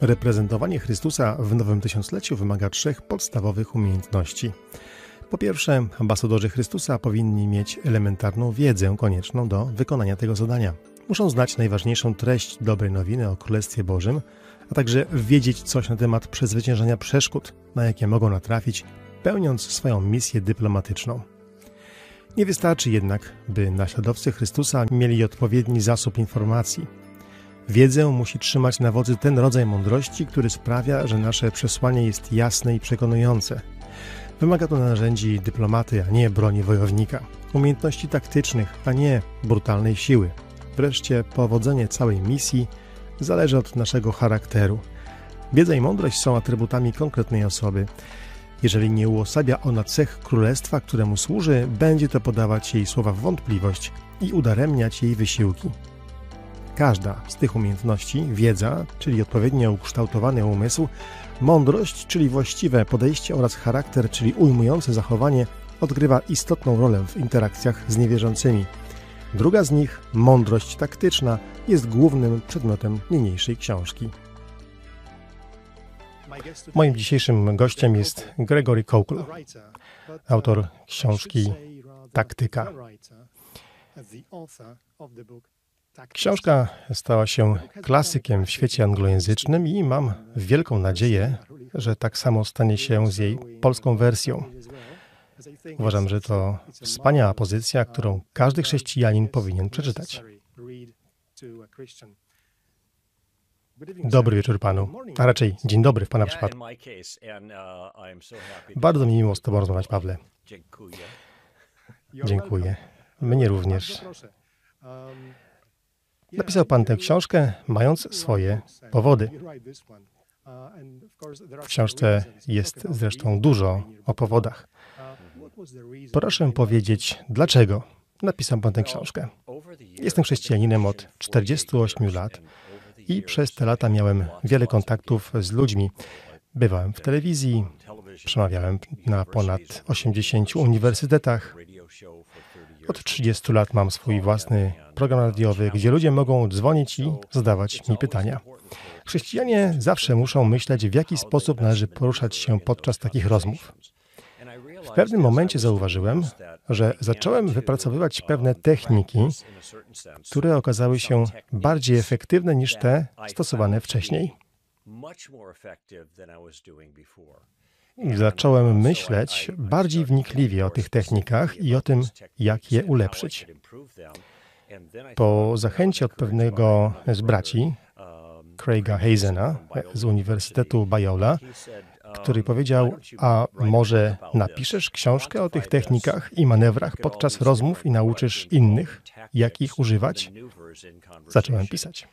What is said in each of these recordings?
Reprezentowanie Chrystusa w nowym tysiącleciu wymaga trzech podstawowych umiejętności. Po pierwsze, ambasadorzy Chrystusa powinni mieć elementarną wiedzę konieczną do wykonania tego zadania. Muszą znać najważniejszą treść dobrej nowiny o Królestwie Bożym, a także wiedzieć coś na temat przezwyciężania przeszkód, na jakie mogą natrafić, pełniąc swoją misję dyplomatyczną. Nie wystarczy jednak, by naśladowcy Chrystusa mieli odpowiedni zasób informacji. Wiedzę musi trzymać na wodzy ten rodzaj mądrości, który sprawia, że nasze przesłanie jest jasne i przekonujące. Wymaga to narzędzi dyplomaty, a nie broni wojownika, umiejętności taktycznych, a nie brutalnej siły. Wreszcie powodzenie całej misji zależy od naszego charakteru. Wiedza i mądrość są atrybutami konkretnej osoby. Jeżeli nie uosabia ona cech królestwa, któremu służy, będzie to podawać jej słowa wątpliwość i udaremniać jej wysiłki. Każda z tych umiejętności, wiedza, czyli odpowiednio ukształtowany umysł, mądrość, czyli właściwe podejście oraz charakter, czyli ujmujące zachowanie, odgrywa istotną rolę w interakcjach z niewierzącymi. Druga z nich, mądrość taktyczna, jest głównym przedmiotem niniejszej książki. Moim dzisiejszym gościem jest Gregory Koukl, autor książki Taktyka. Książka stała się klasykiem w świecie anglojęzycznym i mam wielką nadzieję, że tak samo stanie się z jej polską wersją. Uważam, że to wspaniała pozycja, którą każdy chrześcijanin powinien przeczytać. Dobry wieczór panu, a raczej dzień dobry w pana przypadku. Bardzo mi miło z tobą rozmawiać, Pawle. Dziękuję. Mnie również. Napisał pan tę książkę, mając swoje powody. W książce jest zresztą dużo o powodach. Proszę powiedzieć, dlaczego napisał pan tę książkę. Jestem chrześcijaninem od 48 lat i przez te lata miałem wiele kontaktów z ludźmi. Bywałem w telewizji, przemawiałem na ponad 80 uniwersytetach. Od 30 lat mam swój własny program radiowy, gdzie ludzie mogą dzwonić i zadawać mi pytania. Chrześcijanie zawsze muszą myśleć, w jaki sposób należy poruszać się podczas takich rozmów. W pewnym momencie zauważyłem, że zacząłem wypracowywać pewne techniki, które okazały się bardziej efektywne niż te stosowane wcześniej. Zacząłem myśleć bardziej wnikliwie o tych technikach i o tym, jak je ulepszyć. Po zachęcie od pewnego z braci, Craiga Hazena z Uniwersytetu Biola, który powiedział, a może napiszesz książkę o tych technikach i manewrach podczas rozmów i nauczysz innych, jak ich używać? Zacząłem pisać.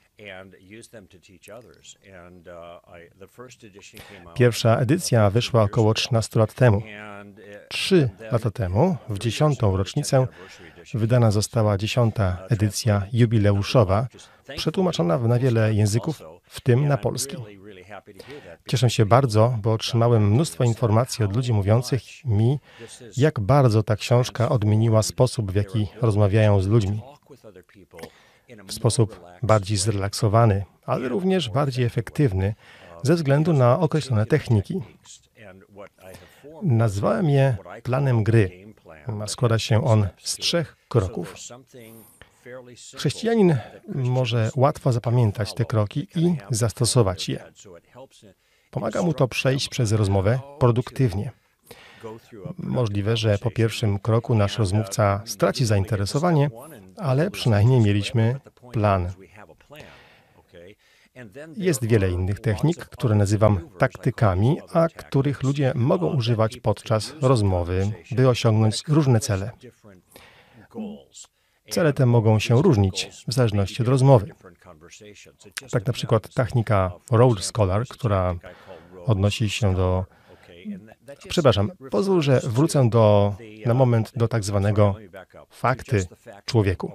Pierwsza edycja wyszła około 13 lat temu. Trzy lata temu, w dziesiątą rocznicę, wydana została dziesiąta edycja jubileuszowa, przetłumaczona na wiele języków, w tym na polski. Cieszę się bardzo, bo otrzymałem mnóstwo informacji od ludzi mówiących mi, jak bardzo ta książka odmieniła sposób, w jaki rozmawiają z ludźmi. W sposób bardziej zrelaksowany, ale również bardziej efektywny ze względu na określone techniki. Nazwałem je planem gry. Składa się on z trzech kroków. Chrześcijanin może łatwo zapamiętać te kroki i zastosować je. Pomaga mu to przejść przez rozmowę produktywnie. Możliwe, że po pierwszym kroku nasz rozmówca straci zainteresowanie, ale przynajmniej mieliśmy plan. Jest wiele innych technik, które nazywam taktykami, a których ludzie mogą używać podczas rozmowy, by osiągnąć różne cele. Cele te mogą się różnić w zależności od rozmowy. Tak na przykład technika Road Scholar, która odnosi się do. Przepraszam, pozwól, że wrócę do, na moment do tak zwanego fakty człowieku.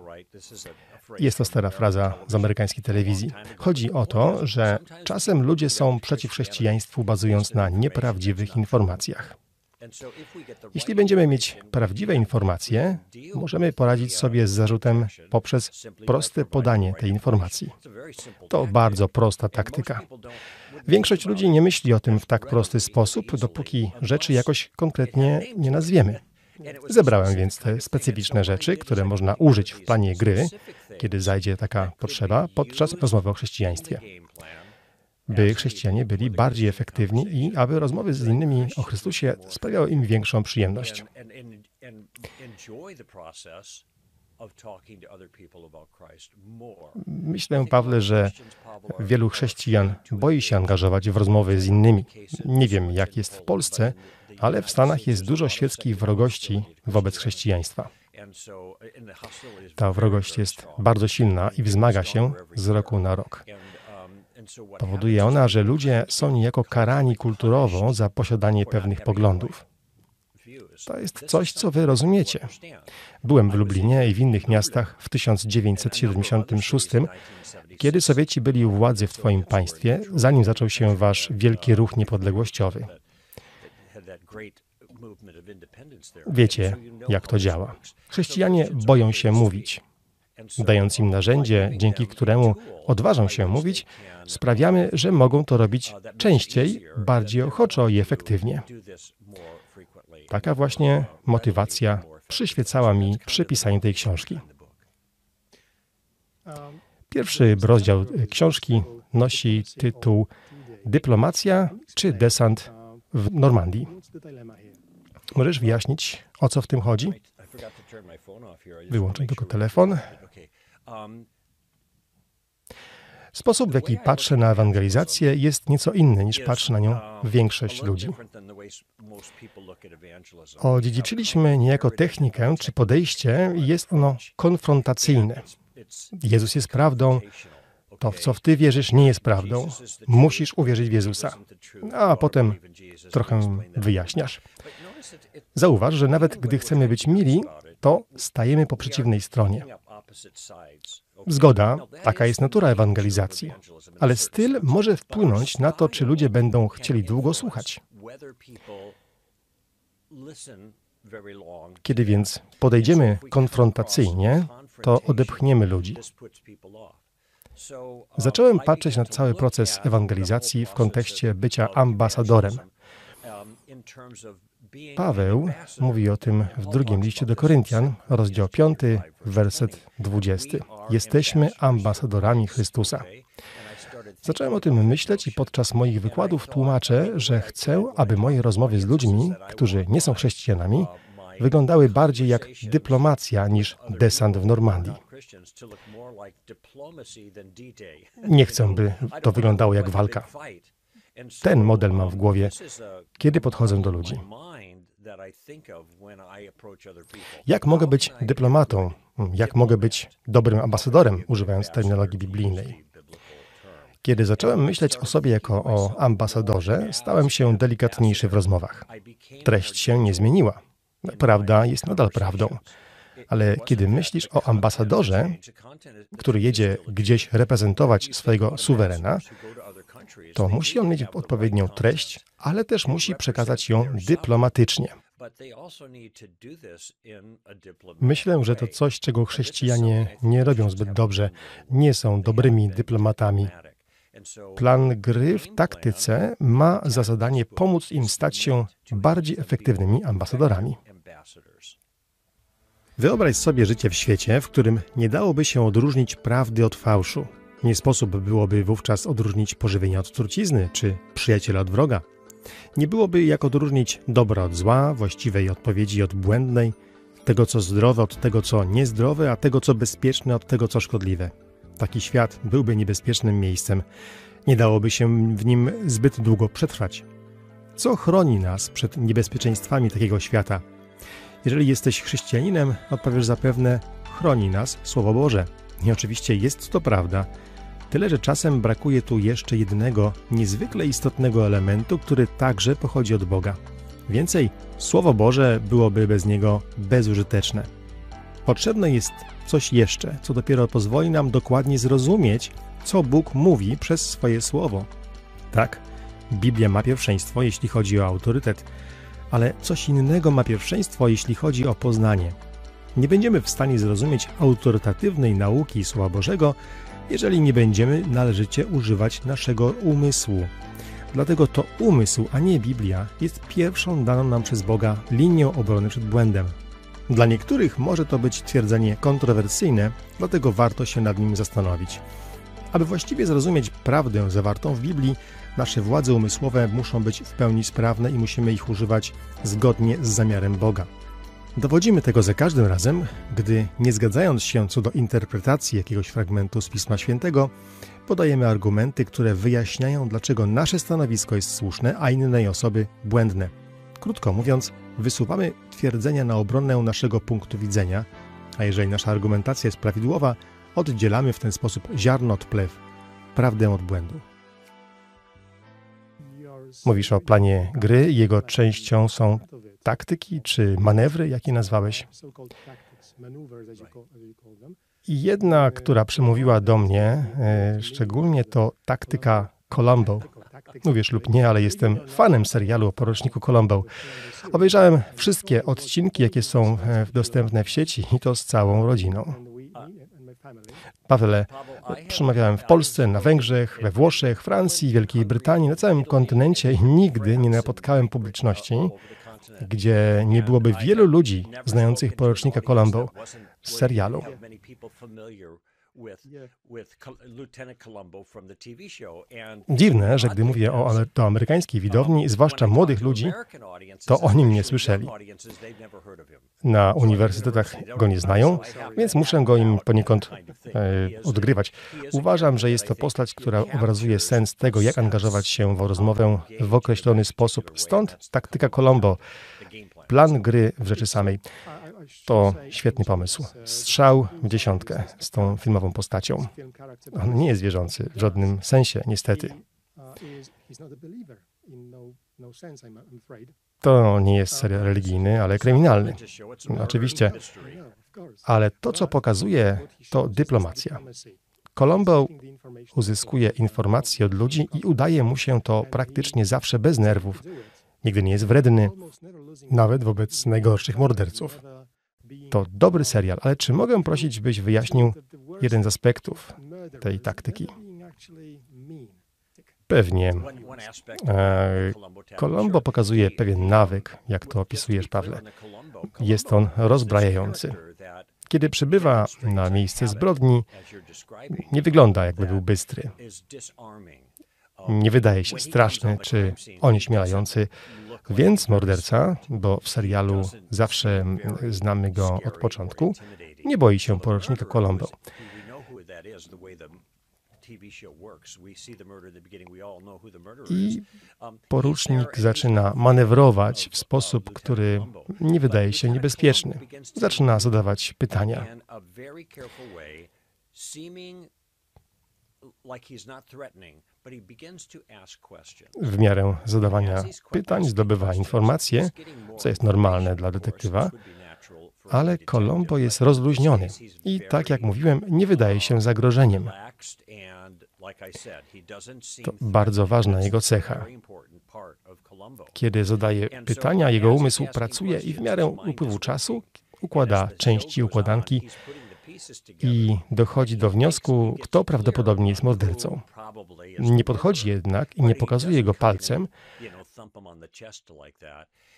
Jest to stara fraza z amerykańskiej telewizji. Chodzi o to, że czasem ludzie są przeciw chrześcijaństwu bazując na nieprawdziwych informacjach. Jeśli będziemy mieć prawdziwe informacje, możemy poradzić sobie z zarzutem poprzez proste podanie tej informacji. To bardzo prosta taktyka. Większość ludzi nie myśli o tym w tak prosty sposób, dopóki rzeczy jakoś konkretnie nie nazwiemy. Zebrałem więc te specyficzne rzeczy, które można użyć w planie gry, kiedy zajdzie taka potrzeba, podczas rozmowy o chrześcijaństwie. By chrześcijanie byli bardziej efektywni i aby rozmowy z innymi o Chrystusie sprawiały im większą przyjemność. Myślę, Pawle, że wielu chrześcijan boi się angażować w rozmowy z innymi. Nie wiem, jak jest w Polsce, ale w Stanach jest dużo świeckiej wrogości wobec chrześcijaństwa. Ta wrogość jest bardzo silna i wzmaga się z roku na rok. Powoduje ona, że ludzie są niejako karani kulturowo za posiadanie pewnych poglądów. To jest coś, co wy rozumiecie. Byłem w Lublinie i w innych miastach w 1976, kiedy Sowieci byli u władzy w Twoim państwie, zanim zaczął się Wasz wielki ruch niepodległościowy. Wiecie, jak to działa. Chrześcijanie boją się mówić. Dając im narzędzie, dzięki któremu odważą się mówić, sprawiamy, że mogą to robić częściej, bardziej ochoczo i efektywnie. Taka właśnie motywacja przyświecała mi przy pisaniu tej książki. Pierwszy rozdział książki nosi tytuł Dyplomacja czy desant w Normandii. Możesz wyjaśnić, o co w tym chodzi? Wyłączę tylko telefon. Sposób, w jaki patrzę na ewangelizację, jest nieco inny niż patrzy na nią większość ludzi. Odziedziczyliśmy niejako technikę czy podejście i jest ono konfrontacyjne. Jezus jest prawdą, to w co w Ty wierzysz nie jest prawdą. Musisz uwierzyć w Jezusa. A potem trochę wyjaśniasz. Zauważ, że nawet gdy chcemy być mili, to stajemy po przeciwnej stronie. Zgoda, taka jest natura ewangelizacji, ale styl może wpłynąć na to, czy ludzie będą chcieli długo słuchać. Kiedy więc podejdziemy konfrontacyjnie, to odepchniemy ludzi. Zacząłem patrzeć na cały proces ewangelizacji w kontekście bycia ambasadorem. Paweł mówi o tym w drugim liście do Koryntian, rozdział 5, werset 20. Jesteśmy ambasadorami Chrystusa. Zacząłem o tym myśleć i podczas moich wykładów tłumaczę, że chcę, aby moje rozmowy z ludźmi, którzy nie są chrześcijanami, wyglądały bardziej jak dyplomacja niż desant w Normandii. Nie chcę, by to wyglądało jak walka. Ten model mam w głowie, kiedy podchodzę do ludzi. Jak mogę być dyplomatą? Jak mogę być dobrym ambasadorem, używając terminologii biblijnej? Kiedy zacząłem myśleć o sobie jako o ambasadorze, stałem się delikatniejszy w rozmowach. Treść się nie zmieniła. Prawda jest nadal prawdą. Ale kiedy myślisz o ambasadorze, który jedzie gdzieś reprezentować swojego suwerena, to musi on mieć odpowiednią treść, ale też musi przekazać ją dyplomatycznie. Myślę, że to coś, czego chrześcijanie nie robią zbyt dobrze. Nie są dobrymi dyplomatami. Plan gry w taktyce ma za zadanie pomóc im stać się bardziej efektywnymi ambasadorami. Wyobraź sobie życie w świecie, w którym nie dałoby się odróżnić prawdy od fałszu. Nie sposób byłoby wówczas odróżnić pożywienia od trucizny, czy przyjaciela od wroga. Nie byłoby jak odróżnić dobra od zła, właściwej odpowiedzi od błędnej, tego co zdrowe od tego co niezdrowe, a tego co bezpieczne od tego co szkodliwe. Taki świat byłby niebezpiecznym miejscem. Nie dałoby się w nim zbyt długo przetrwać. Co chroni nas przed niebezpieczeństwami takiego świata? Jeżeli jesteś chrześcijaninem, odpowiesz zapewne: chroni nas Słowo Boże. I oczywiście jest to prawda. Tyle, że czasem brakuje tu jeszcze jednego niezwykle istotnego elementu, który także pochodzi od Boga. Więcej, Słowo Boże byłoby bez niego bezużyteczne. Potrzebne jest coś jeszcze, co dopiero pozwoli nam dokładnie zrozumieć, co Bóg mówi przez swoje słowo. Tak, Biblia ma pierwszeństwo, jeśli chodzi o autorytet, ale coś innego ma pierwszeństwo, jeśli chodzi o poznanie. Nie będziemy w stanie zrozumieć autorytatywnej nauki Słowa Bożego, jeżeli nie będziemy należycie używać naszego umysłu. Dlatego to umysł, a nie Biblia, jest pierwszą daną nam przez Boga linią obrony przed błędem. Dla niektórych może to być twierdzenie kontrowersyjne, dlatego warto się nad nim zastanowić. Aby właściwie zrozumieć prawdę zawartą w Biblii, nasze władze umysłowe muszą być w pełni sprawne i musimy ich używać zgodnie z zamiarem Boga. Dowodzimy tego za każdym razem, gdy nie zgadzając się co do interpretacji jakiegoś fragmentu z Pisma Świętego, podajemy argumenty, które wyjaśniają, dlaczego nasze stanowisko jest słuszne, a innej osoby błędne. Krótko mówiąc, wysuwamy twierdzenia na obronę naszego punktu widzenia, a jeżeli nasza argumentacja jest prawidłowa, oddzielamy w ten sposób ziarno od plew, prawdę od błędu. Mówisz o planie gry jego częścią są taktyki czy manewry, jakie nazwałeś. I jedna, która przemówiła do mnie e, szczególnie, to taktyka Colombo. Mówisz lub nie, ale jestem fanem serialu o poruczniku Colombo. Obejrzałem wszystkie odcinki, jakie są e, dostępne w sieci i to z całą rodziną. Pawle, przemawiałem w Polsce, na Węgrzech, we Włoszech, Francji, Wielkiej Brytanii, na całym kontynencie i nigdy nie napotkałem publiczności, gdzie nie byłoby wielu ludzi znających porucznika Colombo z serialu. Dziwne, że gdy mówię o, o amerykańskiej widowni, zwłaszcza młodych ludzi, to o nim nie słyszeli. Na uniwersytetach go nie znają, więc muszę go im poniekąd e, odgrywać. Uważam, że jest to postać, która obrazuje sens tego, jak angażować się w rozmowę w określony sposób. Stąd taktyka Colombo, plan gry w rzeczy samej. To świetny pomysł. Strzał w dziesiątkę z tą filmową postacią. On nie jest wierzący w żadnym sensie, niestety. To nie jest serial religijny, ale kryminalny. Oczywiście. Ale to, co pokazuje, to dyplomacja. Colombo uzyskuje informacje od ludzi i udaje mu się to praktycznie zawsze bez nerwów. Nigdy nie jest wredny, nawet wobec najgorszych morderców. To dobry serial, ale czy mogę prosić, byś wyjaśnił jeden z aspektów tej taktyki? Pewnie. E, Colombo pokazuje pewien nawyk, jak to opisujesz, Pawle. Jest on rozbrajający. Kiedy przybywa na miejsce zbrodni, nie wygląda, jakby był bystry. Nie wydaje się straszny czy onieśmielający, więc morderca, bo w serialu zawsze znamy go od początku, nie boi się porucznika Colombo. I porucznik zaczyna manewrować w sposób, który nie wydaje się niebezpieczny. Zaczyna zadawać pytania. W miarę zadawania pytań zdobywa informacje, co jest normalne dla detektywa, ale Colombo jest rozluźniony. i, tak jak mówiłem, nie wydaje się zagrożeniem. To bardzo ważna jego cecha. Kiedy zadaje pytania, jego umysł pracuje i w miarę upływu czasu układa części układanki i dochodzi do wniosku, kto prawdopodobnie jest mordercą. Nie podchodzi jednak i nie pokazuje go palcem,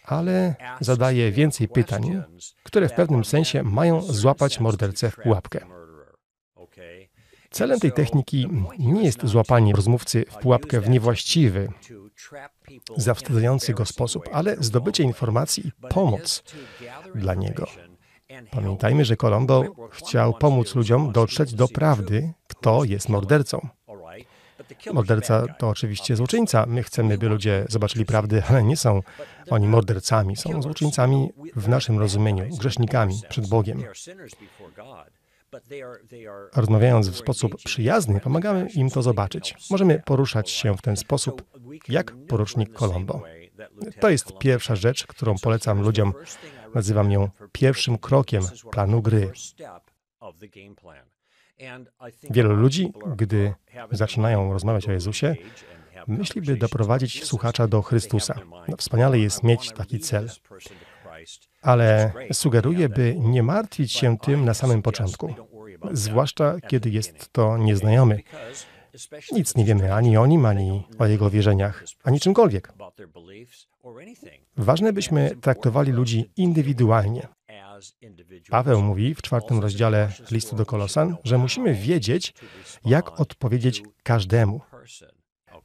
ale zadaje więcej pytań, które w pewnym sensie mają złapać mordercę w pułapkę. Celem tej techniki nie jest złapanie rozmówcy w pułapkę w niewłaściwy, zawstydzający go sposób, ale zdobycie informacji i pomoc dla niego. Pamiętajmy, że Colombo chciał pomóc ludziom dotrzeć do prawdy, kto jest mordercą. Morderca to oczywiście złoczyńca. My chcemy, by ludzie zobaczyli prawdę, ale nie są oni mordercami. Są złoczyńcami w naszym rozumieniu, grzesznikami przed Bogiem. Rozmawiając w sposób przyjazny, pomagamy im to zobaczyć. Możemy poruszać się w ten sposób, jak porucznik Colombo. To jest pierwsza rzecz, którą polecam ludziom. Nazywam ją pierwszym krokiem planu gry. Wielu ludzi, gdy zaczynają rozmawiać o Jezusie, myśli, by doprowadzić słuchacza do Chrystusa. No, wspaniale jest mieć taki cel, ale sugeruję, by nie martwić się tym na samym początku, zwłaszcza kiedy jest to nieznajomy. Nic nie wiemy ani o nim, ani o jego wierzeniach, ani czymkolwiek. Ważne, byśmy traktowali ludzi indywidualnie. Paweł mówi w czwartym rozdziale listu do Kolosan, że musimy wiedzieć, jak odpowiedzieć każdemu.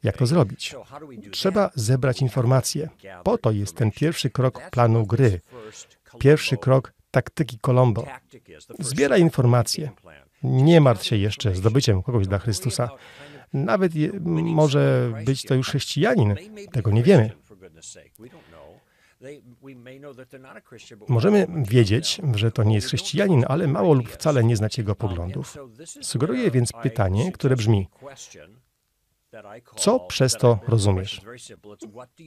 Jak to zrobić? Trzeba zebrać informacje. Po to jest ten pierwszy krok planu gry. Pierwszy krok taktyki Colombo. Zbieraj informacje. Nie martw się jeszcze zdobyciem kogoś dla Chrystusa. Nawet je, może być to już chrześcijanin. Tego nie wiemy. Możemy wiedzieć, że to nie jest chrześcijanin, ale mało lub wcale nie znać jego poglądów. Sugeruję więc pytanie, które brzmi: Co przez to rozumiesz?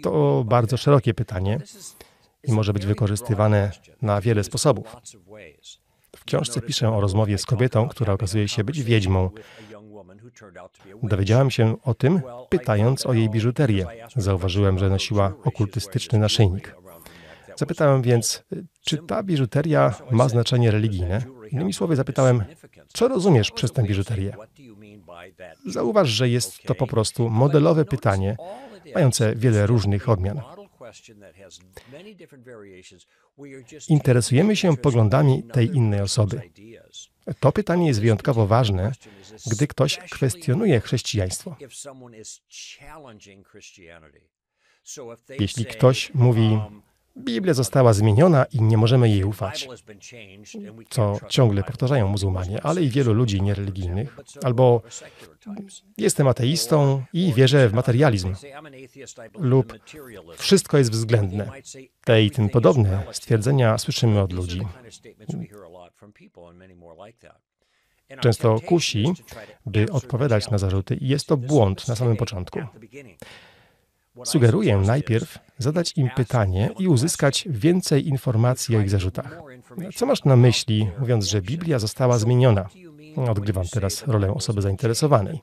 To bardzo szerokie pytanie i może być wykorzystywane na wiele sposobów. W książce piszę o rozmowie z kobietą, która okazuje się być wiedźmą. Dowiedziałem się o tym, pytając o jej biżuterię. Zauważyłem, że nosiła okultystyczny naszyjnik. Zapytałem więc, czy ta biżuteria ma znaczenie religijne? Innymi słowy, zapytałem, co rozumiesz przez tę biżuterię? Zauważ, że jest to po prostu modelowe pytanie, mające wiele różnych odmian. Interesujemy się poglądami tej innej osoby. To pytanie jest wyjątkowo ważne, gdy ktoś kwestionuje chrześcijaństwo. Jeśli ktoś mówi, Biblia została zmieniona i nie możemy jej ufać, co ciągle powtarzają muzułmanie, ale i wielu ludzi niereligijnych, albo jestem ateistą i wierzę w materializm, lub wszystko jest względne. Te i tym podobne stwierdzenia słyszymy od ludzi. Często kusi, by odpowiadać na zarzuty, i jest to błąd na samym początku. Sugeruję najpierw zadać im pytanie i uzyskać więcej informacji o ich zarzutach. Co masz na myśli, mówiąc, że Biblia została zmieniona? Odgrywam teraz rolę osoby zainteresowanej.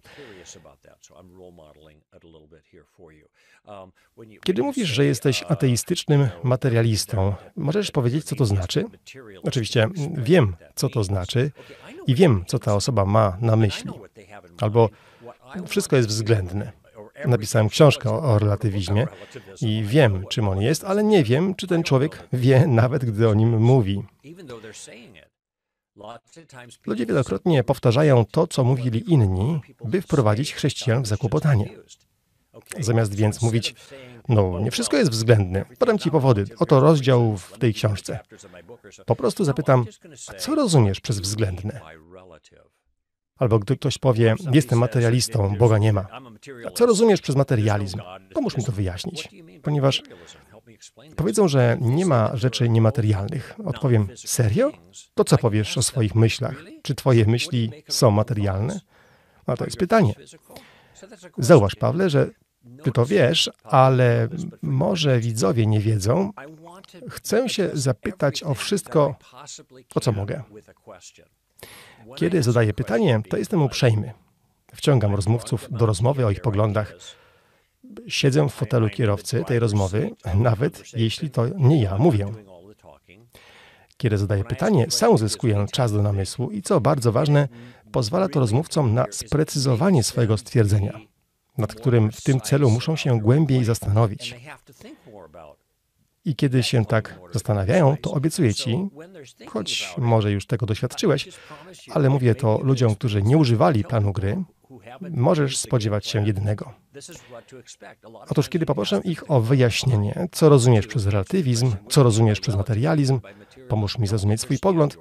Kiedy mówisz, że jesteś ateistycznym materialistą, możesz powiedzieć, co to znaczy? Oczywiście wiem, co to znaczy i wiem, co ta osoba ma na myśli. Albo wszystko jest względne. Napisałem książkę o, relatywizmie i wiem, czym on jest, ale nie wiem, czy ten człowiek wie, nawet gdy o nim mówi. Ludzie wielokrotnie powtarzają to, co mówili inni, by wprowadzić chrześcijan w zakłopotanie. Zamiast więc mówić, no nie wszystko jest względne, podam ci powody, oto rozdział w tej książce. Po prostu zapytam, co rozumiesz przez względne? Albo gdy ktoś powie, jestem materialistą, Boga nie ma. A co rozumiesz przez materializm? Pomóż mi to wyjaśnić. Ponieważ powiedzą, że nie ma rzeczy niematerialnych. Odpowiem, serio? To co powiesz o swoich myślach? Czy twoje myśli są materialne? No to jest pytanie. Zauważ, Pawle, że ty to wiesz, ale może widzowie nie wiedzą. Chcę się zapytać o wszystko, o co mogę. Kiedy zadaję pytanie, to jestem uprzejmy. Wciągam rozmówców do rozmowy o ich poglądach. Siedzę w fotelu kierowcy tej rozmowy, nawet jeśli to nie ja mówię. Kiedy zadaję pytanie, sam uzyskuję czas do namysłu i co bardzo ważne, pozwala to rozmówcom na sprecyzowanie swojego stwierdzenia, nad którym w tym celu muszą się głębiej zastanowić. I kiedy się tak zastanawiają, to obiecuję ci, choć może już tego doświadczyłeś, ale mówię to ludziom, którzy nie używali planu gry, możesz spodziewać się jednego. Otóż, kiedy poproszę ich o wyjaśnienie, co rozumiesz przez relatywizm, co rozumiesz przez materializm, pomóż mi zrozumieć swój pogląd,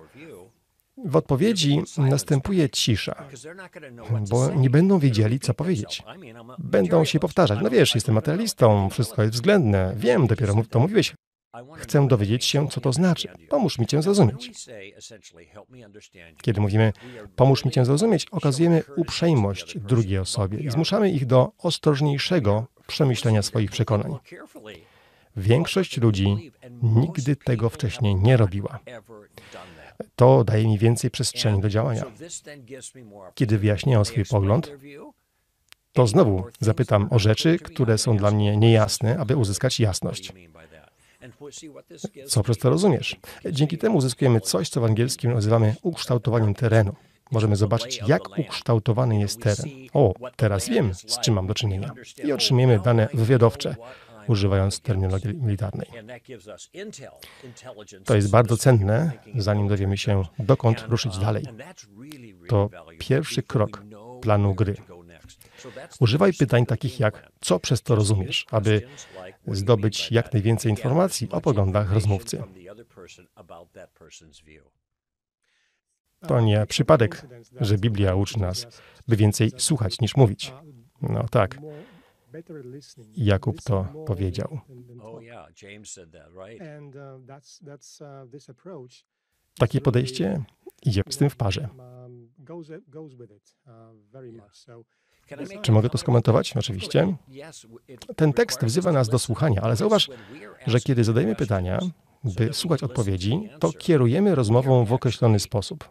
w odpowiedzi następuje cisza, bo nie będą wiedzieli, co powiedzieć. Będą się powtarzać. No wiesz, jestem materialistą, wszystko jest względne, wiem, dopiero to mówiłeś. Chcę dowiedzieć się, co to znaczy. Pomóż mi Cię zrozumieć. Kiedy mówimy pomóż mi Cię zrozumieć, okazujemy uprzejmość drugiej osobie i zmuszamy ich do ostrożniejszego przemyślenia swoich przekonań. Większość ludzi nigdy tego wcześniej nie robiła. To daje mi więcej przestrzeni do działania. Kiedy wyjaśniają swój pogląd, to znowu zapytam o rzeczy, które są dla mnie niejasne, aby uzyskać jasność. Co przez to rozumiesz? Dzięki temu uzyskujemy coś, co w angielskim nazywamy ukształtowaniem terenu. Możemy zobaczyć, jak ukształtowany jest teren. O, teraz wiem, z czym mam do czynienia. I otrzymujemy dane wywiadowcze, używając terminologii militarnej. To jest bardzo cenne, zanim dowiemy się, dokąd ruszyć dalej. To pierwszy krok planu gry. Używaj pytań takich jak, co przez to rozumiesz, aby zdobyć jak najwięcej informacji o poglądach rozmówcy. To nie przypadek, że Biblia uczy nas, by więcej słuchać niż mówić. No tak. Jakub to powiedział. Takie podejście idzie z tym w parze. Czy mogę to skomentować? Oczywiście. Ten tekst wzywa nas do słuchania, ale zauważ, że kiedy zadajemy pytania, by słuchać odpowiedzi, to kierujemy rozmową w określony sposób.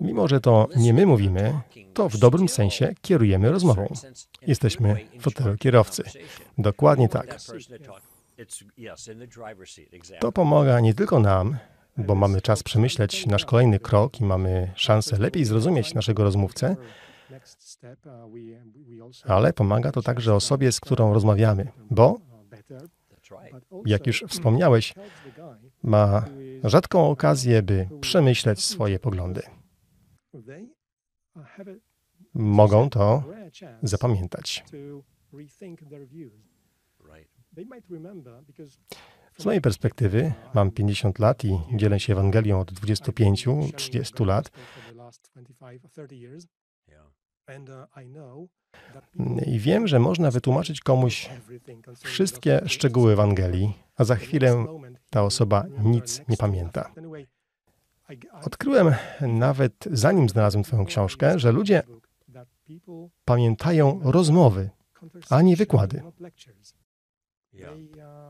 Mimo, że to nie my mówimy, to w dobrym sensie kierujemy rozmową. Jesteśmy fotelu kierowcy. Dokładnie tak. To pomaga nie tylko nam, bo mamy czas przemyśleć nasz kolejny krok i mamy szansę lepiej zrozumieć naszego rozmówcę, ale pomaga to także osobie, z którą rozmawiamy, bo, jak już wspomniałeś, ma rzadką okazję, by przemyśleć swoje poglądy. Mogą to zapamiętać. Z mojej perspektywy mam 50 lat i dzielę się Ewangelią od 25-30 lat. I wiem, że można wytłumaczyć komuś wszystkie szczegóły Ewangelii, a za chwilę ta osoba nic nie pamięta. Odkryłem nawet zanim znalazłem Twoją książkę, że ludzie pamiętają rozmowy, a nie wykłady.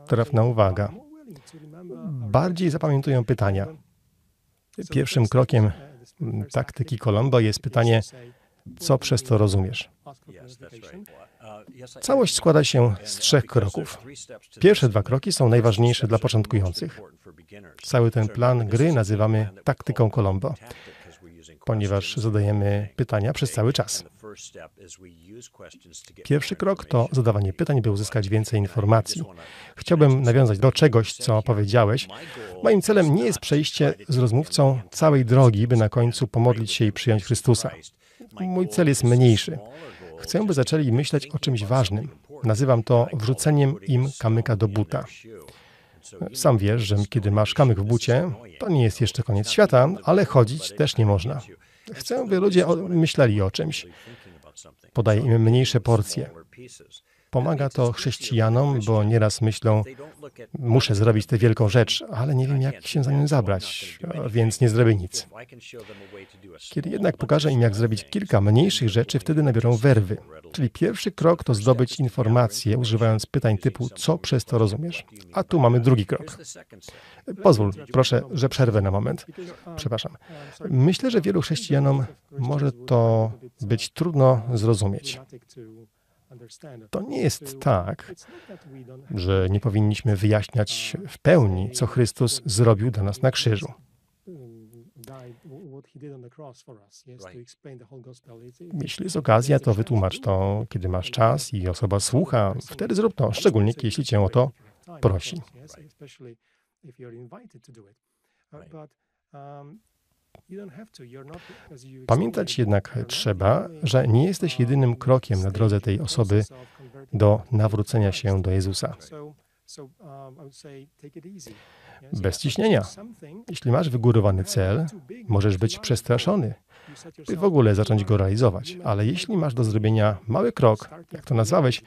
Trafna uwaga. Bardziej zapamiętują pytania. Pierwszym krokiem taktyki Colombo jest pytanie, co przez to rozumiesz? Całość składa się z trzech kroków. Pierwsze dwa kroki są najważniejsze dla początkujących. Cały ten plan gry nazywamy taktyką Colombo ponieważ zadajemy pytania przez cały czas. Pierwszy krok to zadawanie pytań, by uzyskać więcej informacji. Chciałbym nawiązać do czegoś, co powiedziałeś. Moim celem nie jest przejście z rozmówcą całej drogi, by na końcu pomodlić się i przyjąć Chrystusa. Mój cel jest mniejszy. Chcę, by zaczęli myśleć o czymś ważnym. Nazywam to wrzuceniem im kamyka do buta. Sam wiesz, że kiedy masz kamyk w bucie, to nie jest jeszcze koniec świata, ale chodzić też nie można. Chcę, by ludzie myśleli o czymś. Podaję im mniejsze porcje. Pomaga to chrześcijanom, bo nieraz myślą, muszę zrobić tę wielką rzecz, ale nie wiem, jak się za nią zabrać, więc nie zrobię nic. Kiedy jednak pokażę im, jak zrobić kilka mniejszych rzeczy, wtedy nabiorą werwy. Czyli pierwszy krok to zdobyć informacje, używając pytań typu, co przez to rozumiesz? A tu mamy drugi krok. Pozwól, proszę, że przerwę na moment. Przepraszam. Myślę, że wielu chrześcijanom może to być trudno zrozumieć. To nie jest tak, że nie powinniśmy wyjaśniać w pełni, co Chrystus zrobił dla nas na krzyżu. Jeśli jest okazja, to wytłumacz to, kiedy masz czas i osoba słucha, wtedy zrób to, szczególnie jeśli cię o to prosi. Pamiętać jednak trzeba, że nie jesteś jedynym krokiem na drodze tej osoby do nawrócenia się do Jezusa. Bez ciśnienia. Jeśli masz wygórowany cel, możesz być przestraszony, by w ogóle zacząć go realizować. Ale jeśli masz do zrobienia mały krok, jak to nazwałeś,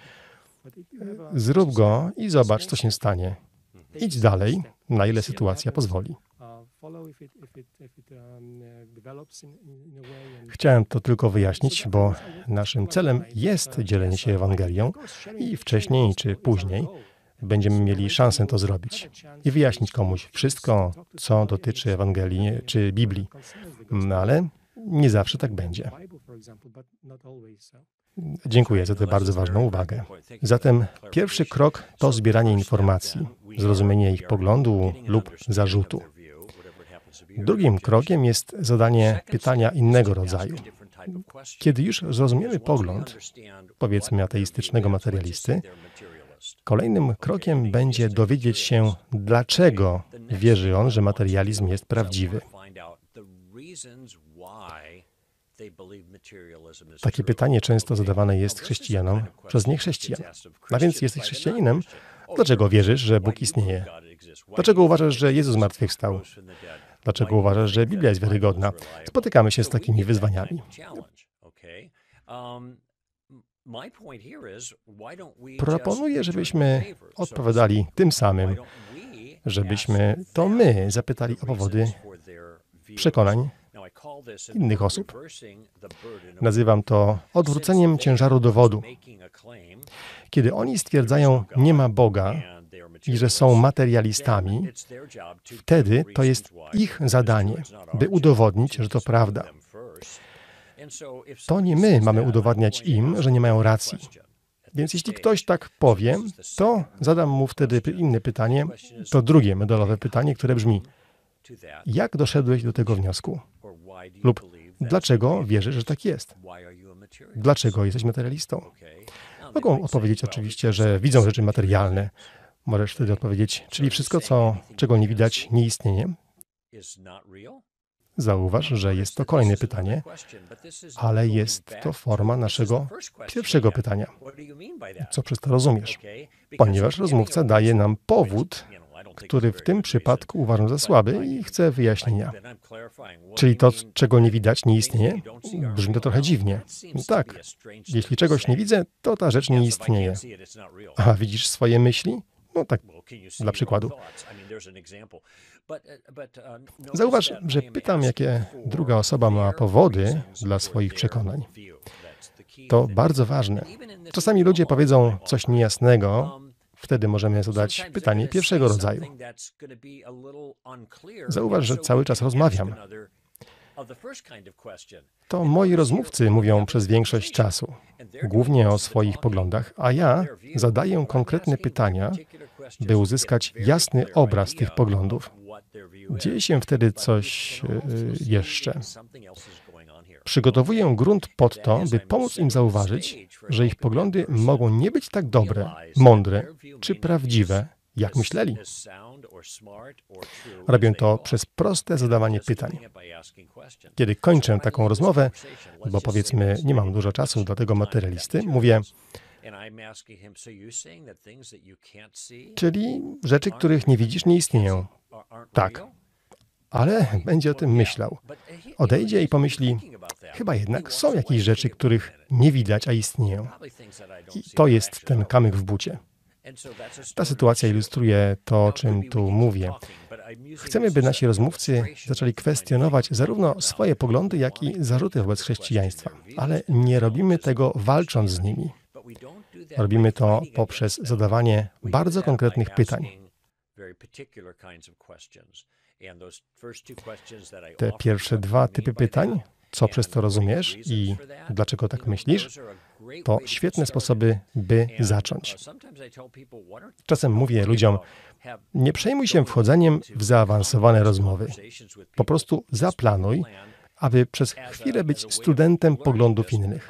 zrób go i zobacz, co się stanie. Idź dalej, na ile sytuacja pozwoli. Chciałem to tylko wyjaśnić, bo naszym celem jest dzielenie się Ewangelią i wcześniej czy później będziemy mieli szansę to zrobić i wyjaśnić komuś wszystko, co dotyczy Ewangelii czy Biblii. No ale nie zawsze tak będzie. Dziękuję za tę bardzo ważną uwagę. Zatem pierwszy krok to zbieranie informacji, zrozumienie ich poglądu lub zarzutu. Drugim krokiem jest zadanie pytania innego rodzaju. Kiedy już zrozumiemy pogląd, powiedzmy ateistycznego materialisty, kolejnym krokiem będzie dowiedzieć się, dlaczego wierzy on, że materializm jest prawdziwy. Takie pytanie często zadawane jest chrześcijanom przez niechrześcijan. A więc jesteś chrześcijaninem, dlaczego wierzysz, że Bóg istnieje? Dlaczego uważasz, że Jezus zmartwychwstał? Dlaczego uważasz, że Biblia jest wiarygodna? Spotykamy się z takimi wyzwaniami. Proponuję, żebyśmy odpowiadali tym samym, żebyśmy to my zapytali o powody przekonań innych osób. Nazywam to odwróceniem ciężaru dowodu. Kiedy oni stwierdzają, nie ma Boga i że są materialistami, wtedy to jest ich zadanie, by udowodnić, że to prawda. To nie my mamy udowadniać im, że nie mają racji. Więc jeśli ktoś tak powie, to zadam mu wtedy inne pytanie, to drugie medalowe pytanie, które brzmi: Jak doszedłeś do tego wniosku? Lub dlaczego wierzysz, że tak jest? Dlaczego jesteś materialistą? Mogą odpowiedzieć oczywiście, że widzą rzeczy materialne. Możesz wtedy odpowiedzieć, czyli wszystko, co, czego nie widać, nie istnieje. Zauważ, że jest to kolejne pytanie, ale jest to forma naszego pierwszego pytania. Co przez to rozumiesz? Ponieważ rozmówca daje nam powód, który w tym przypadku uważam za słaby i chcę wyjaśnienia. Czyli to, czego nie widać, nie istnieje? Brzmi to trochę dziwnie. Tak, jeśli czegoś nie widzę, to ta rzecz nie istnieje. A widzisz swoje myśli? No tak, dla przykładu. Zauważ, że pytam, jakie druga osoba ma powody dla swoich przekonań. To bardzo ważne. Czasami ludzie powiedzą coś niejasnego, Wtedy możemy zadać pytanie pierwszego rodzaju. Zauważ, że cały czas rozmawiam. To moi rozmówcy mówią przez większość czasu, głównie o swoich poglądach, a ja zadaję konkretne pytania, by uzyskać jasny obraz tych poglądów. Dzieje się wtedy coś e, jeszcze. Przygotowuję grunt pod to, by pomóc im zauważyć, że ich poglądy mogą nie być tak dobre, mądre czy prawdziwe, jak myśleli. Robię to przez proste zadawanie pytań. Kiedy kończę taką rozmowę, bo powiedzmy nie mam dużo czasu dla tego materialisty, mówię, czyli rzeczy, których nie widzisz, nie istnieją. Tak, ale będzie o tym myślał. Odejdzie i pomyśli, chyba jednak są jakieś rzeczy, których nie widać, a istnieją. I to jest ten kamyk w bucie. Ta sytuacja ilustruje to, o czym tu mówię. Chcemy, by nasi rozmówcy zaczęli kwestionować zarówno swoje poglądy, jak i zarzuty wobec chrześcijaństwa, ale nie robimy tego walcząc z nimi. Robimy to poprzez zadawanie bardzo konkretnych pytań. Te pierwsze dwa typy pytań, co przez to rozumiesz i dlaczego tak myślisz, to świetne sposoby, by zacząć. Czasem mówię ludziom, nie przejmuj się wchodzeniem w zaawansowane rozmowy. Po prostu zaplanuj, aby przez chwilę być studentem poglądów innych.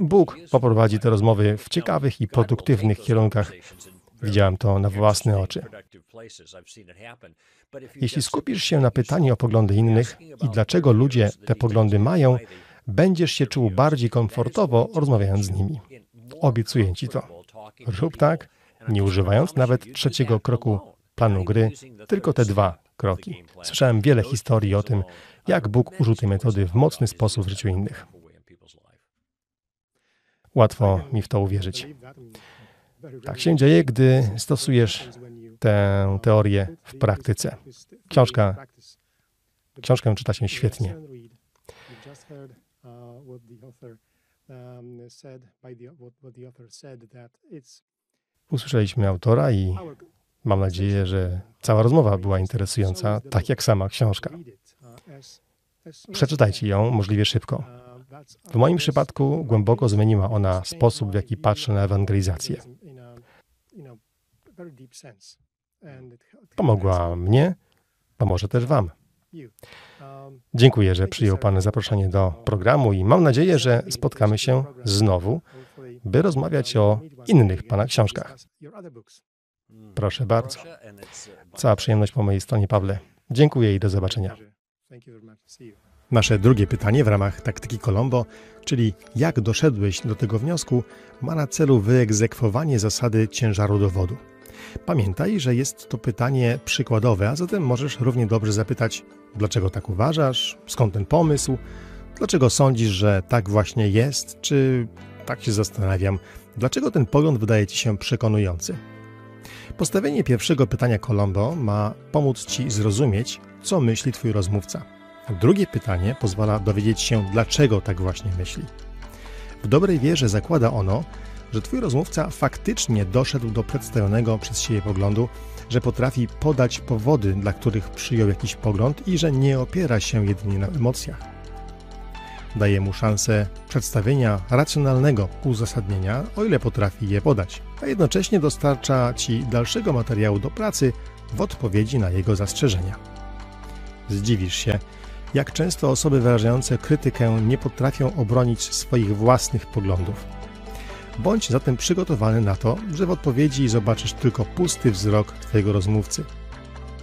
Bóg poprowadzi te rozmowy w ciekawych i produktywnych kierunkach. Widziałem to na własne oczy. Jeśli skupisz się na pytaniu o poglądy innych i dlaczego ludzie te poglądy mają, będziesz się czuł bardziej komfortowo rozmawiając z nimi. Obiecuję ci to. Rób tak, nie używając nawet trzeciego kroku planu gry, tylko te dwa kroki. Słyszałem wiele historii o tym, jak Bóg użył tej metody w mocny sposób w życiu innych. Łatwo mi w to uwierzyć. Tak się dzieje, gdy stosujesz tę teorię w praktyce. Książka, książkę czyta się świetnie. Usłyszeliśmy autora i mam nadzieję, że cała rozmowa była interesująca, tak jak sama książka. Przeczytajcie ją możliwie szybko. W moim przypadku głęboko zmieniła ona sposób, w jaki patrzę na ewangelizację. Pomogła mnie, pomoże też Wam. Dziękuję, że przyjął Pan zaproszenie do programu i mam nadzieję, że spotkamy się znowu, by rozmawiać o innych Pana książkach. Proszę bardzo. Cała przyjemność po mojej stronie, Pawle. Dziękuję i do zobaczenia. Nasze drugie pytanie w ramach taktyki Colombo, czyli jak doszedłeś do tego wniosku, ma na celu wyegzekwowanie zasady ciężaru dowodu. Pamiętaj, że jest to pytanie przykładowe, a zatem możesz równie dobrze zapytać, dlaczego tak uważasz, skąd ten pomysł, dlaczego sądzisz, że tak właśnie jest, czy tak się zastanawiam, dlaczego ten pogląd wydaje ci się przekonujący. Postawienie pierwszego pytania Colombo ma pomóc ci zrozumieć, co myśli twój rozmówca. Drugie pytanie pozwala dowiedzieć się, dlaczego tak właśnie myśli. W dobrej wierze zakłada ono, że twój rozmówca faktycznie doszedł do przedstawionego przez siebie poglądu, że potrafi podać powody, dla których przyjął jakiś pogląd i że nie opiera się jedynie na emocjach. Daje mu szansę przedstawienia racjonalnego uzasadnienia, o ile potrafi je podać, a jednocześnie dostarcza ci dalszego materiału do pracy w odpowiedzi na jego zastrzeżenia. Zdziwisz się, jak często osoby wyrażające krytykę nie potrafią obronić swoich własnych poglądów. Bądź zatem przygotowany na to, że w odpowiedzi zobaczysz tylko pusty wzrok Twojego rozmówcy.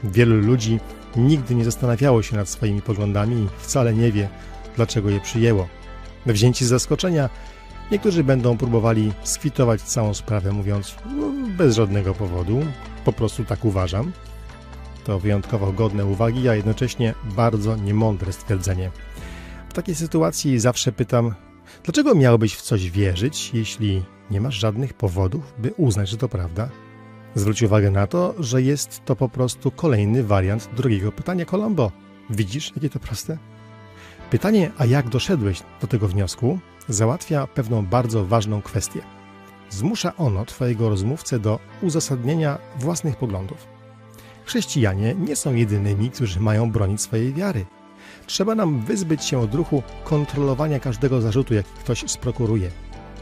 Wielu ludzi nigdy nie zastanawiało się nad swoimi poglądami i wcale nie wie, dlaczego je przyjęło. Wzięci z zaskoczenia, niektórzy będą próbowali skwitować całą sprawę, mówiąc no, bez żadnego powodu, po prostu tak uważam. To wyjątkowo godne uwagi, a jednocześnie bardzo niemądre stwierdzenie. W takiej sytuacji zawsze pytam, dlaczego miałbyś w coś wierzyć, jeśli nie masz żadnych powodów, by uznać, że to prawda? Zwróć uwagę na to, że jest to po prostu kolejny wariant drugiego pytania Colombo. Widzisz, jakie to proste? Pytanie, a jak doszedłeś do tego wniosku, załatwia pewną bardzo ważną kwestię. Zmusza ono Twojego rozmówcę do uzasadnienia własnych poglądów. Chrześcijanie nie są jedynymi, którzy mają bronić swojej wiary. Trzeba nam wyzbyć się odruchu kontrolowania każdego zarzutu, jaki ktoś sprokuruje.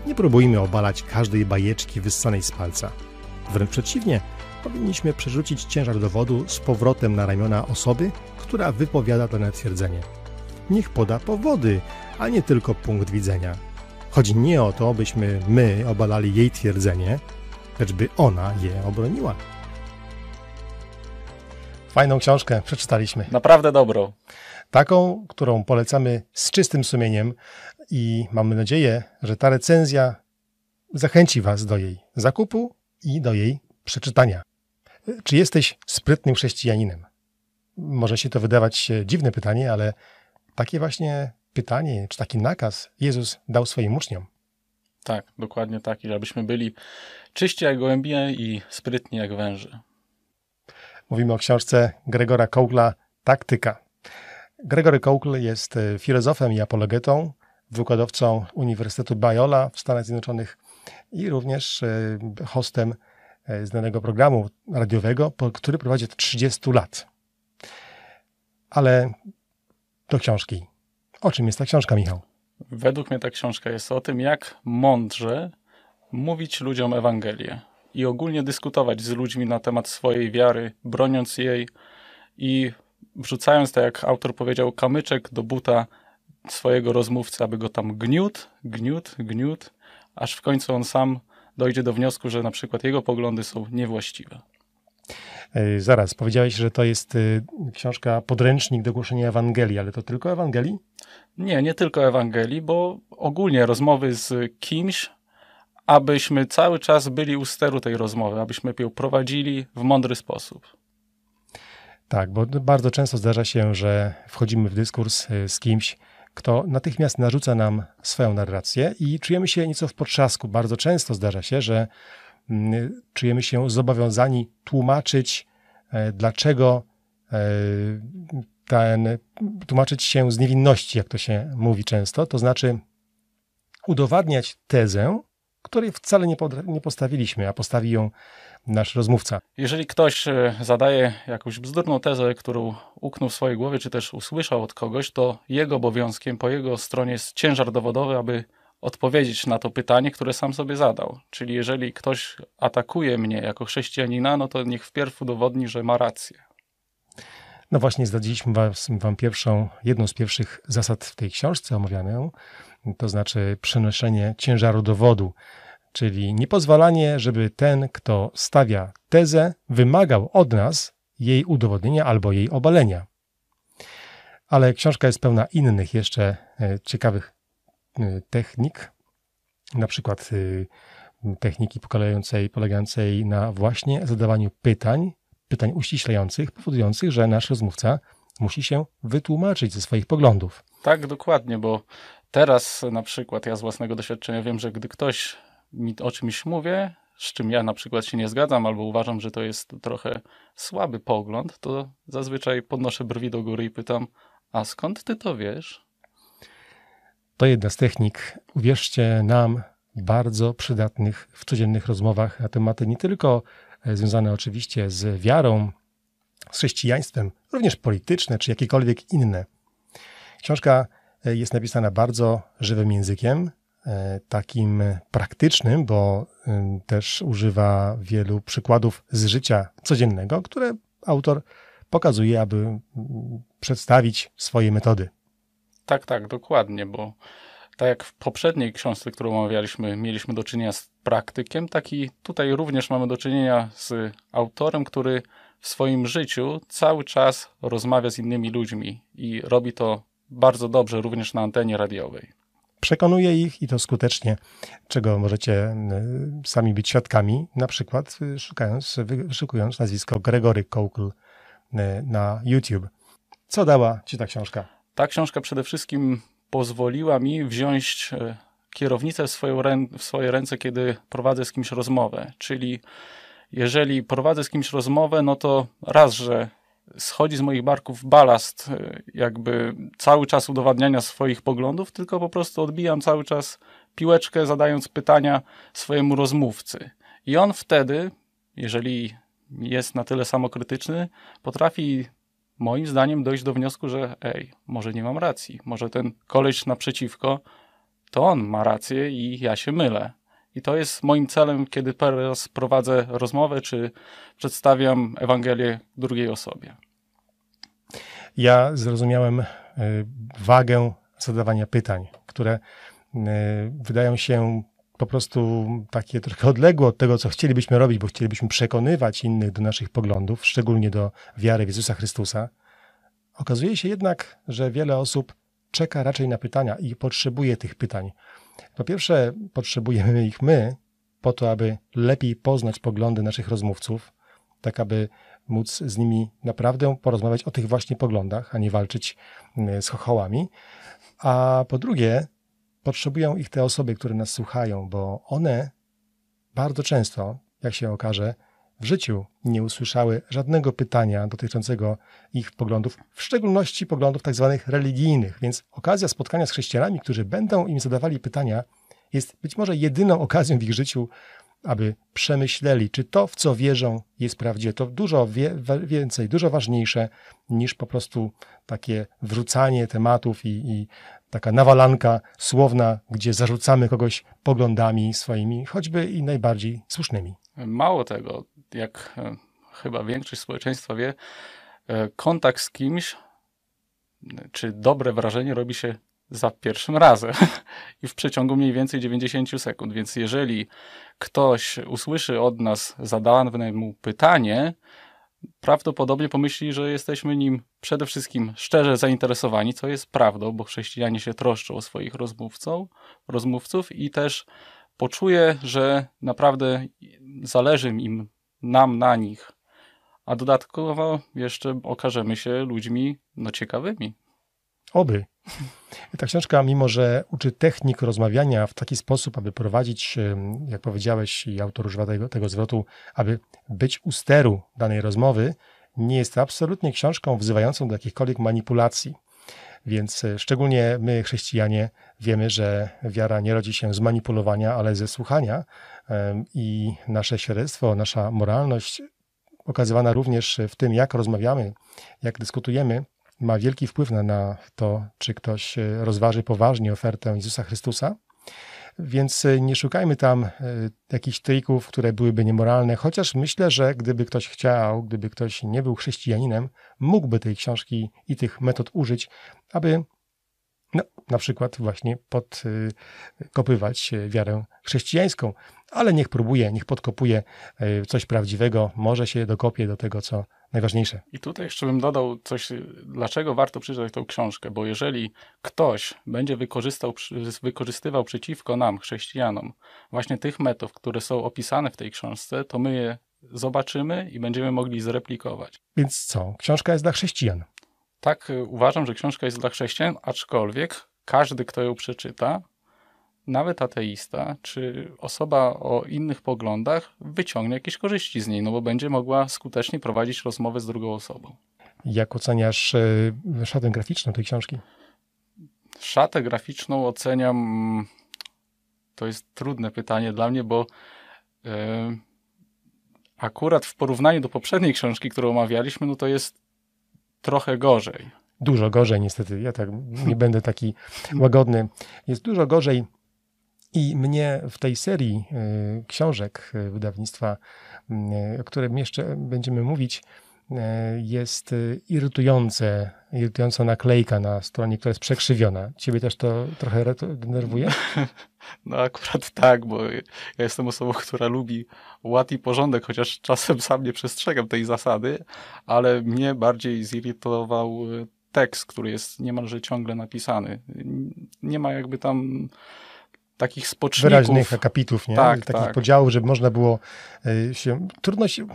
Nie próbujmy obalać każdej bajeczki wyssanej z palca. Wręcz przeciwnie, powinniśmy przerzucić ciężar dowodu z powrotem na ramiona osoby, która wypowiada dane twierdzenie. Niech poda powody, a nie tylko punkt widzenia. Chodzi nie o to, byśmy my obalali jej twierdzenie, lecz by ona je obroniła. Fajną książkę przeczytaliśmy. Naprawdę dobrą. Taką, którą polecamy z czystym sumieniem i mamy nadzieję, że ta recenzja zachęci Was do jej zakupu i do jej przeczytania. Czy jesteś sprytnym chrześcijaninem? Może się to wydawać dziwne pytanie, ale takie właśnie pytanie, czy taki nakaz Jezus dał swoim uczniom. Tak, dokładnie tak. I żebyśmy byli czyści jak gołębie i sprytni jak węże. Mówimy o książce Gregora Kołkla Taktyka. Gregory Kołkl jest e, filozofem i apologetą, wykładowcą Uniwersytetu Biola w Stanach Zjednoczonych i również e, hostem e, znanego programu radiowego, który prowadzi od 30 lat. Ale do książki. O czym jest ta książka, Michał? Według mnie ta książka jest o tym, jak mądrze mówić ludziom Ewangelię i ogólnie dyskutować z ludźmi na temat swojej wiary, broniąc jej i wrzucając, tak jak autor powiedział, kamyczek do buta swojego rozmówcy, aby go tam gniótł, gniótł, gniótł, aż w końcu on sam dojdzie do wniosku, że na przykład jego poglądy są niewłaściwe. Zaraz, powiedziałeś, że to jest y, książka podręcznik do głoszenia Ewangelii, ale to tylko Ewangelii? Nie, nie tylko Ewangelii, bo ogólnie rozmowy z kimś, abyśmy cały czas byli u steru tej rozmowy, abyśmy ją prowadzili w mądry sposób. Tak, bo bardzo często zdarza się, że wchodzimy w dyskurs y, z kimś, kto natychmiast narzuca nam swoją narrację i czujemy się nieco w potrzasku. Bardzo często zdarza się, że mm, czujemy się zobowiązani tłumaczyć, e, dlaczego e, ten, tłumaczyć się z niewinności, jak to się mówi często, to znaczy udowadniać tezę, której wcale nie, nie postawiliśmy, a postawi ją nasz rozmówca. Jeżeli ktoś e, zadaje jakąś bzdurną tezę, którą uknął w swojej głowie, czy też usłyszał od kogoś, to jego obowiązkiem, po jego stronie jest ciężar dowodowy, aby odpowiedzieć na to pytanie, które sam sobie zadał. Czyli jeżeli ktoś atakuje mnie jako chrześcijanina, no to niech wpierw udowodni, że ma rację. No właśnie, zdradziliśmy wam pierwszą, jedną z pierwszych zasad w tej książce omawianą, to znaczy przenoszenie ciężaru dowodu, czyli niepozwalanie, żeby ten, kto stawia tezę, wymagał od nas jej udowodnienia albo jej obalenia. Ale książka jest pełna innych jeszcze e, ciekawych e, technik, na przykład e, techniki polegającej na właśnie zadawaniu pytań, pytań uściślających, powodujących, że nasz rozmówca musi się wytłumaczyć ze swoich poglądów. Tak, dokładnie, bo teraz na przykład ja z własnego doświadczenia wiem, że gdy ktoś mi o czymś mówię, z czym ja na przykład się nie zgadzam, albo uważam, że to jest trochę słaby pogląd, to zazwyczaj podnoszę brwi do góry i pytam, a skąd ty to wiesz? To jedna z technik, uwierzcie nam, bardzo przydatnych w codziennych rozmowach na tematy nie tylko związane oczywiście z wiarą, z chrześcijaństwem, również polityczne czy jakiekolwiek inne. Książka e, jest napisana bardzo żywym językiem, e, takim praktycznym, bo też używa wielu przykładów z życia codziennego, które autor pokazuje, aby przedstawić swoje metody. Tak, tak, dokładnie, bo tak jak w poprzedniej książce, którą omawialiśmy, mieliśmy do czynienia z praktykiem, tak i tutaj również mamy do czynienia z autorem, który w swoim życiu cały czas rozmawia z innymi ludźmi i robi to bardzo dobrze również na antenie radiowej. Przekonuje ich i to skutecznie, czego możecie sami być świadkami, na przykład szukając, wyszukując nazwisko Gregory Koukl na YouTube. Co dała Ci ta książka? Ta książka przede wszystkim pozwoliła mi wziąć e, kierownicę w, w swoje ręce, kiedy prowadzę z kimś rozmowę. Czyli jeżeli prowadzę z kimś rozmowę, no to raz, że schodzi z moich barków balast e, jakby cały czas udowadniania swoich poglądów, tylko po prostu odbijam cały czas piłeczkę, zadając pytania swojemu rozmówcy. I on wtedy, jeżeli jest na tyle samokrytyczny, potrafi moim zdaniem dojść do wniosku, że ej, może nie mam racji, może ten koleś naprzeciwko, to on ma rację i ja się mylę. I to jest moim celem, kiedy teraz prowadzę rozmowę, czy przedstawiam Ewangelię drugiej osobie. Ja zrozumiałem y, wagę zadawania pytań, które y, wydają się po prostu takie trochę odległe od tego, co chcielibyśmy robić, bo chcielibyśmy przekonywać innych do naszych poglądów, szczególnie do wiary w Jezusa Chrystusa. Okazuje się jednak, że wiele osób czeka raczej na pytania i potrzebuje tych pytań. Po pierwsze, potrzebujemy ich my, po to, aby lepiej poznać poglądy naszych rozmówców, tak aby móc z nimi naprawdę porozmawiać o tych właśnie poglądach, a nie walczyć mm, z chochołami. A po drugie, potrzebują ich te osoby, które nas słuchają, bo one bardzo często, jak się okaże, w życiu nie usłyszały żadnego pytania dotyczącego ich poglądów, w szczególności poglądów tak zwanych religijnych. Więc okazja spotkania z chrześcijanami, którzy będą im zadawali pytania, jest być może jedyną okazją w ich życiu, aby przemyśleli, czy to, w co wierzą, jest prawdziwe. To dużo wie, więcej, dużo ważniejsze niż po prostu takie wrzucanie tematów i, i taka nawalanka słowna, gdzie zarzucamy kogoś poglądami swoimi, choćby i najbardziej słusznymi. Mało tego, jak e, chyba większość społeczeństwa wie, e, kontakt z kimś, czy dobre wrażenie robi się za pierwszym razem i w przeciągu mniej więcej 90 sekund. Więc jeżeli ktoś usłyszy od nas zadane mu pytanie, prawdopodobnie pomyśli, że jesteśmy nim przede wszystkim szczerze zainteresowani, co jest prawdą, bo chrześcijanie się troszczą o swoich rozmówców, rozmówców i też poczuje, że naprawdę zależy im nam na nich. A dodatkowo jeszcze okażemy się ludźmi no, ciekawymi. Oby. Ta książka, mimo że uczy technik rozmawiania w taki sposób, aby prowadzić, jak powiedziałeś, i autor używa tego, tego zwrotu, aby być u steru danej rozmowy, nie jest absolutnie książką wzywającą do jakichkolwiek manipulacji. Więc e, szczególnie my, chrześcijanie, wiemy, że wiara nie rodzi się z manipulowania, ale ze słuchania i nasze świadectwo, nasza moralność, okazywana również w tym, jak rozmawiamy, jak dyskutujemy, ma wielki wpływ na, to, czy ktoś e, rozważy poważnie ofertę Jezusa Chrystusa. Więc e, nie szukajmy tam jakichś trików, które byłyby niemoralne, chociaż myślę, że gdyby ktoś chciał, gdyby ktoś nie był chrześcijaninem, mógłby tej książki i tych metod użyć, aby no, na przykład właśnie podkopywać wiarę chrześcijańską, ale niech próbuje, niech podkopuje e, coś prawdziwego, może się dokopie do tego, co najważniejsze. I tutaj jeszcze bym dodał coś, dlaczego warto przeczytać tą książkę, bo jeżeli ktoś będzie wykorzystał, wykorzystywał przeciwko nam, chrześcijanom, właśnie tych metod, które są opisane w tej książce, to my je zobaczymy i będziemy mogli zreplikować. Więc co? Książka jest dla chrześcijan. Tak, y, uważam, że książka jest dla chrześcijan, aczkolwiek każdy, kto ją przeczyta, nawet ateista, czy osoba o innych poglądach, wyciągnie jakieś korzyści z niej, no bo będzie mogła skutecznie prowadzić rozmowę z drugą osobą. Jak oceniasz y, szatę graficzną tej książki? Szatę graficzną oceniam. To jest trudne pytanie dla mnie, bo yy, akurat w porównaniu do poprzedniej książki, którą omawialiśmy, no to jest trochę gorzej. Dużo gorzej, niestety. Ja tak nie będę taki łagodny. Jest dużo gorzej. I mnie w tej serii y, książek y, wydawnictwa, y, o którym jeszcze będziemy mówić, jest irytujące, irytująca naklejka na stronie, która jest przekrzywiona. Ciebie też to trochę denerwuje? No akurat tak, bo ja jestem osobą, która lubi ład i porządek, chociaż czasem sam nie przestrzegam tej zasady, ale mnie bardziej zirytował tekst, który jest niemalże ciągle napisany. Nie ma jakby tam takich spoczników. Wyraźnych akapitów, nie? Tak, takich tak. podziałów, żeby można było e, się... Trudno się,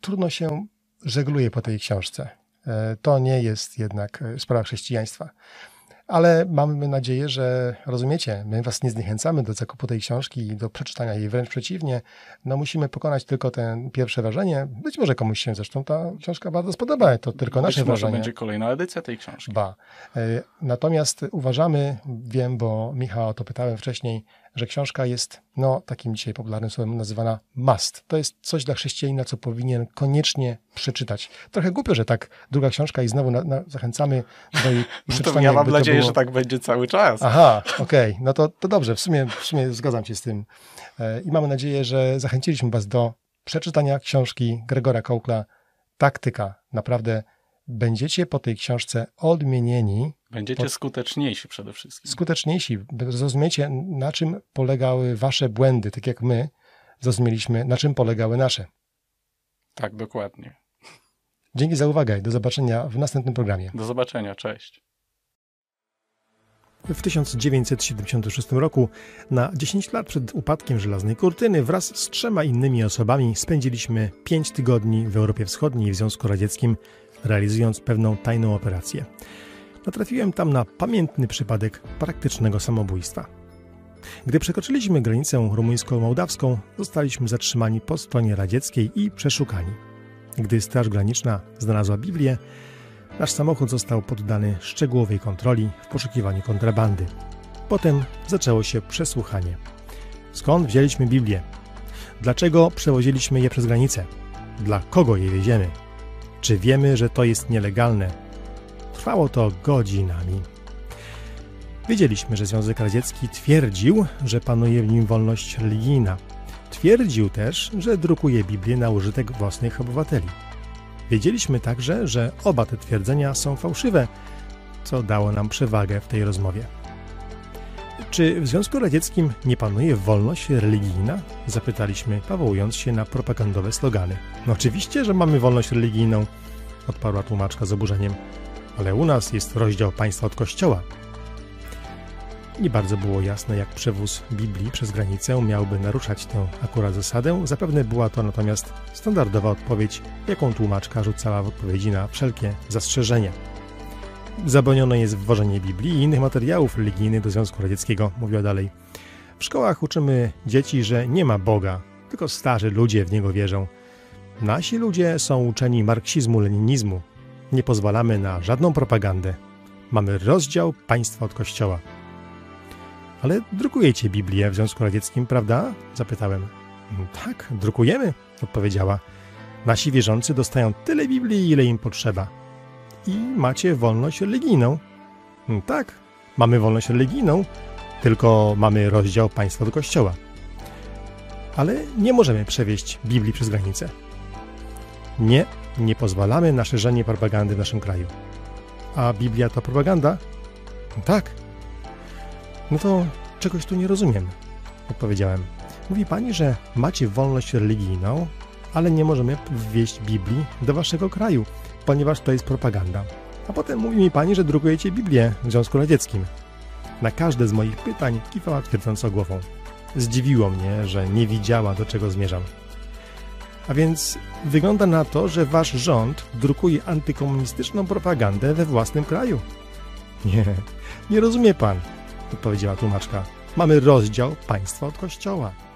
trudno się żegluje po tej książce. E, to nie jest jednak e, sprawa chrześcijaństwa ale mamy nadzieję, że rozumiecie, my was nie zniechęcamy do zakupu tej książki i do przeczytania jej, wręcz przeciwnie, no musimy pokonać tylko ten pierwsze wrażenie. Być może komuś się zresztą ta książka bardzo spodoba, to tylko Być nasze może wrażenie. będzie kolejna edycja tej książki. Ba. E, natomiast uważamy, wiem, bo Michał o to pytałem wcześniej, że książka jest, no, takim dzisiaj popularnym słowem nazywana must. To jest coś dla chrześcijanina, co powinien koniecznie przeczytać. Trochę głupio, że tak druga książka i znowu na, na, zachęcamy do jej przeczytania. ja mam nadzieję, było... że tak będzie cały czas. Aha, okej, okay. no to, to dobrze, w sumie, w sumie zgadzam się z tym. E, I mamy nadzieję, że zachęciliśmy was do przeczytania książki Gregora Kołkla Taktyka. Naprawdę będziecie po tej książce odmienieni. Będziecie pod... skuteczniejsi przede wszystkim. Skuteczniejsi. Zrozumiecie, na czym polegały wasze błędy, tak jak my zrozumieliśmy, na czym polegały nasze. Tak, dokładnie. Dzięki za uwagę. Do zobaczenia w następnym programie. Do zobaczenia. Cześć. W 1976 roku, na 10 lat przed upadkiem żelaznej kurtyny, wraz z trzema innymi osobami spędziliśmy 5 tygodni w Europie Wschodniej w Związku Radzieckim, realizując pewną tajną operację. Natrafiłem tam na pamiętny przypadek praktycznego samobójstwa. Gdy przekroczyliśmy granicę rumuńsko-mołdawską, zostaliśmy zatrzymani po stronie radzieckiej i przeszukani. Gdy Straż Graniczna znalazła Biblię, nasz samochód został poddany szczegółowej kontroli w poszukiwaniu kontrabandy. Potem zaczęło się przesłuchanie. Skąd wzięliśmy Biblię? Dlaczego przewoziliśmy je przez granicę? Dla kogo je wieziemy? Czy wiemy, że to jest nielegalne? Trwało to godzinami. Wiedzieliśmy, że Związek Radziecki twierdził, że panuje w nim wolność religijna. Twierdził też, że drukuje Biblię na użytek własnych obywateli. Wiedzieliśmy także, że oba te twierdzenia są fałszywe, co dało nam przewagę w tej rozmowie. Czy w Związku Radzieckim nie panuje wolność religijna? Zapytaliśmy, powołując się na propagandowe slogany. No oczywiście, że mamy wolność religijną, odparła tłumaczka z oburzeniem, ale u nas jest rozdział państwa od kościoła. Nie bardzo było jasne, jak przewóz Biblii przez granicę miałby naruszać tę akurat zasadę. Zapewne była to natomiast standardowa odpowiedź, jaką tłumaczka rzucała w odpowiedzi na wszelkie zastrzeżenia. Zabronione jest wwożenie Biblii i innych materiałów religijnych do Związku Radzieckiego, mówiła dalej. W szkołach uczymy dzieci, że nie ma Boga, tylko starzy ludzie w niego wierzą. Nasi ludzie są uczeni marksizmu, leninizmu. Nie pozwalamy na żadną propagandę. Mamy rozdział państwa od kościoła. Ale drukujecie Biblię w Związku Radzieckim, prawda? Zapytałem. Tak, drukujemy, odpowiedziała. Nasi wierzący dostają tyle Biblii, ile im potrzeba. I macie wolność religijną. Tak, mamy wolność religijną, tylko mamy rozdział państwa do kościoła. Ale nie możemy przewieźć Biblii przez granicę. Nie, nie pozwalamy na szerzenie propagandy w naszym kraju. A Biblia to propaganda? Tak. No to czegoś tu nie rozumiem, odpowiedziałem. Mówi pani, że macie wolność religijną, ale nie możemy wwieźć Biblii do waszego kraju, ponieważ to jest propaganda. A potem mówi mi pani, że drukujecie Biblię w Związku Radzieckim. Na każde z moich pytań kiwała twierdząco głową. Zdziwiło mnie, że nie widziała, do czego zmierzam. A więc wygląda na to, że wasz rząd drukuje antykomunistyczną propagandę we własnym kraju. Nie, nie rozumie pan, odpowiedziała tłumaczka. Mamy rozdział państwa od kościoła.